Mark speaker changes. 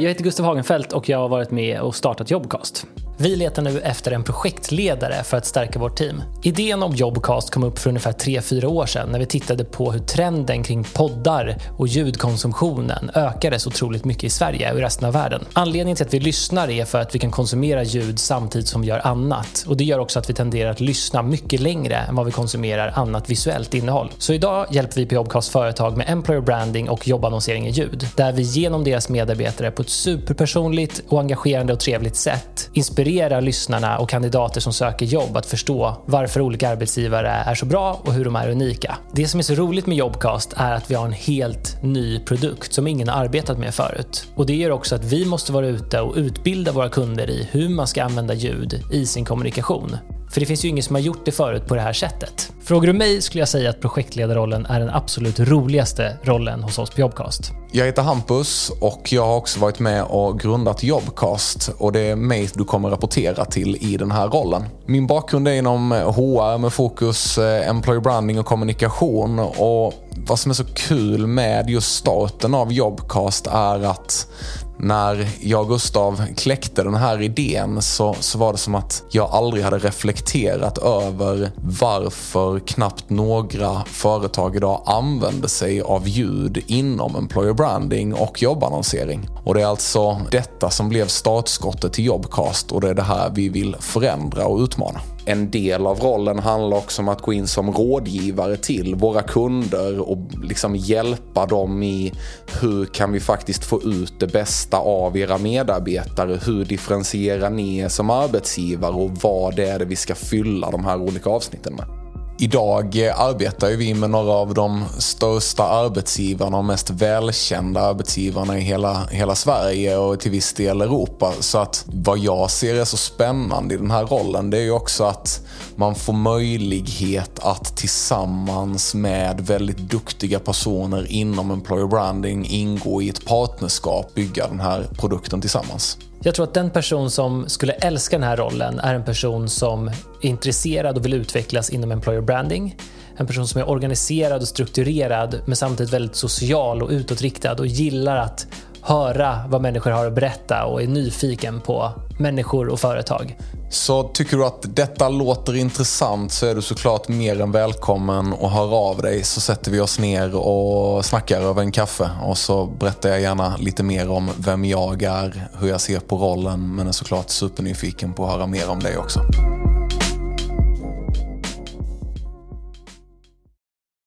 Speaker 1: Jag heter Gustav Hagenfeldt och jag har varit med och startat Jobcast. Vi letar nu efter en projektledare för att stärka vårt team. Idén om Jobcast kom upp för ungefär 3-4 år sedan när vi tittade på hur trenden kring poddar och ljudkonsumtionen ökade så otroligt mycket i Sverige och i resten av världen. Anledningen till att vi lyssnar är för att vi kan konsumera ljud samtidigt som vi gör annat. Och Det gör också att vi tenderar att lyssna mycket längre än vad vi konsumerar annat visuellt innehåll. Så idag hjälper vi på Jobcast företag med employer branding och jobbannonsering i ljud. Där vi genom deras medarbetare på ett superpersonligt och engagerande och trevligt sätt inspirerar inspirera lyssnarna och kandidater som söker jobb att förstå varför olika arbetsgivare är så bra och hur de är unika. Det som är så roligt med Jobcast är att vi har en helt ny produkt som ingen har arbetat med förut. Och Det gör också att vi måste vara ute och utbilda våra kunder i hur man ska använda ljud i sin kommunikation. För det finns ju ingen som har gjort det förut på det här sättet. Frågar du mig skulle jag säga att projektledarrollen är den absolut roligaste rollen hos oss på Jobcast.
Speaker 2: Jag heter Hampus och jag har också varit med och grundat Jobcast och det är mig du kommer rapportera till i den här rollen. Min bakgrund är inom eh, HR med fokus eh, employer branding och kommunikation och vad som är så kul med just starten av Jobcast är att när jag och Gustav kläckte den här idén så, så var det som att jag aldrig hade reflekterat över varför knappt några företag idag använder sig av ljud inom employer branding och jobbannonsering. Och det är alltså detta som blev startskottet till Jobcast och det är det här vi vill förändra och utmana. En del av rollen handlar också om att gå in som rådgivare till våra kunder och liksom hjälpa dem i hur kan vi faktiskt få ut det bästa av era medarbetare? Hur differentierar ni er som arbetsgivare och vad det är det vi ska fylla de här olika avsnitten med? Idag arbetar vi med några av de största arbetsgivarna och mest välkända arbetsgivarna i hela, hela Sverige och till viss del Europa. Så att vad jag ser är så spännande i den här rollen det är ju också att man får möjlighet att tillsammans med väldigt duktiga personer inom employer branding ingå i ett partnerskap, bygga den här produkten tillsammans.
Speaker 1: Jag tror att den person som skulle älska den här rollen är en person som är intresserad och vill utvecklas inom employer branding. En person som är organiserad och strukturerad men samtidigt väldigt social och utåtriktad och gillar att höra vad människor har att berätta och är nyfiken på människor och företag.
Speaker 2: Så tycker du att detta låter intressant så är du såklart mer än välkommen att höra av dig så sätter vi oss ner och snackar över en kaffe och så berättar jag gärna lite mer om vem jag är, hur jag ser på rollen men är såklart supernyfiken på att höra mer om dig också.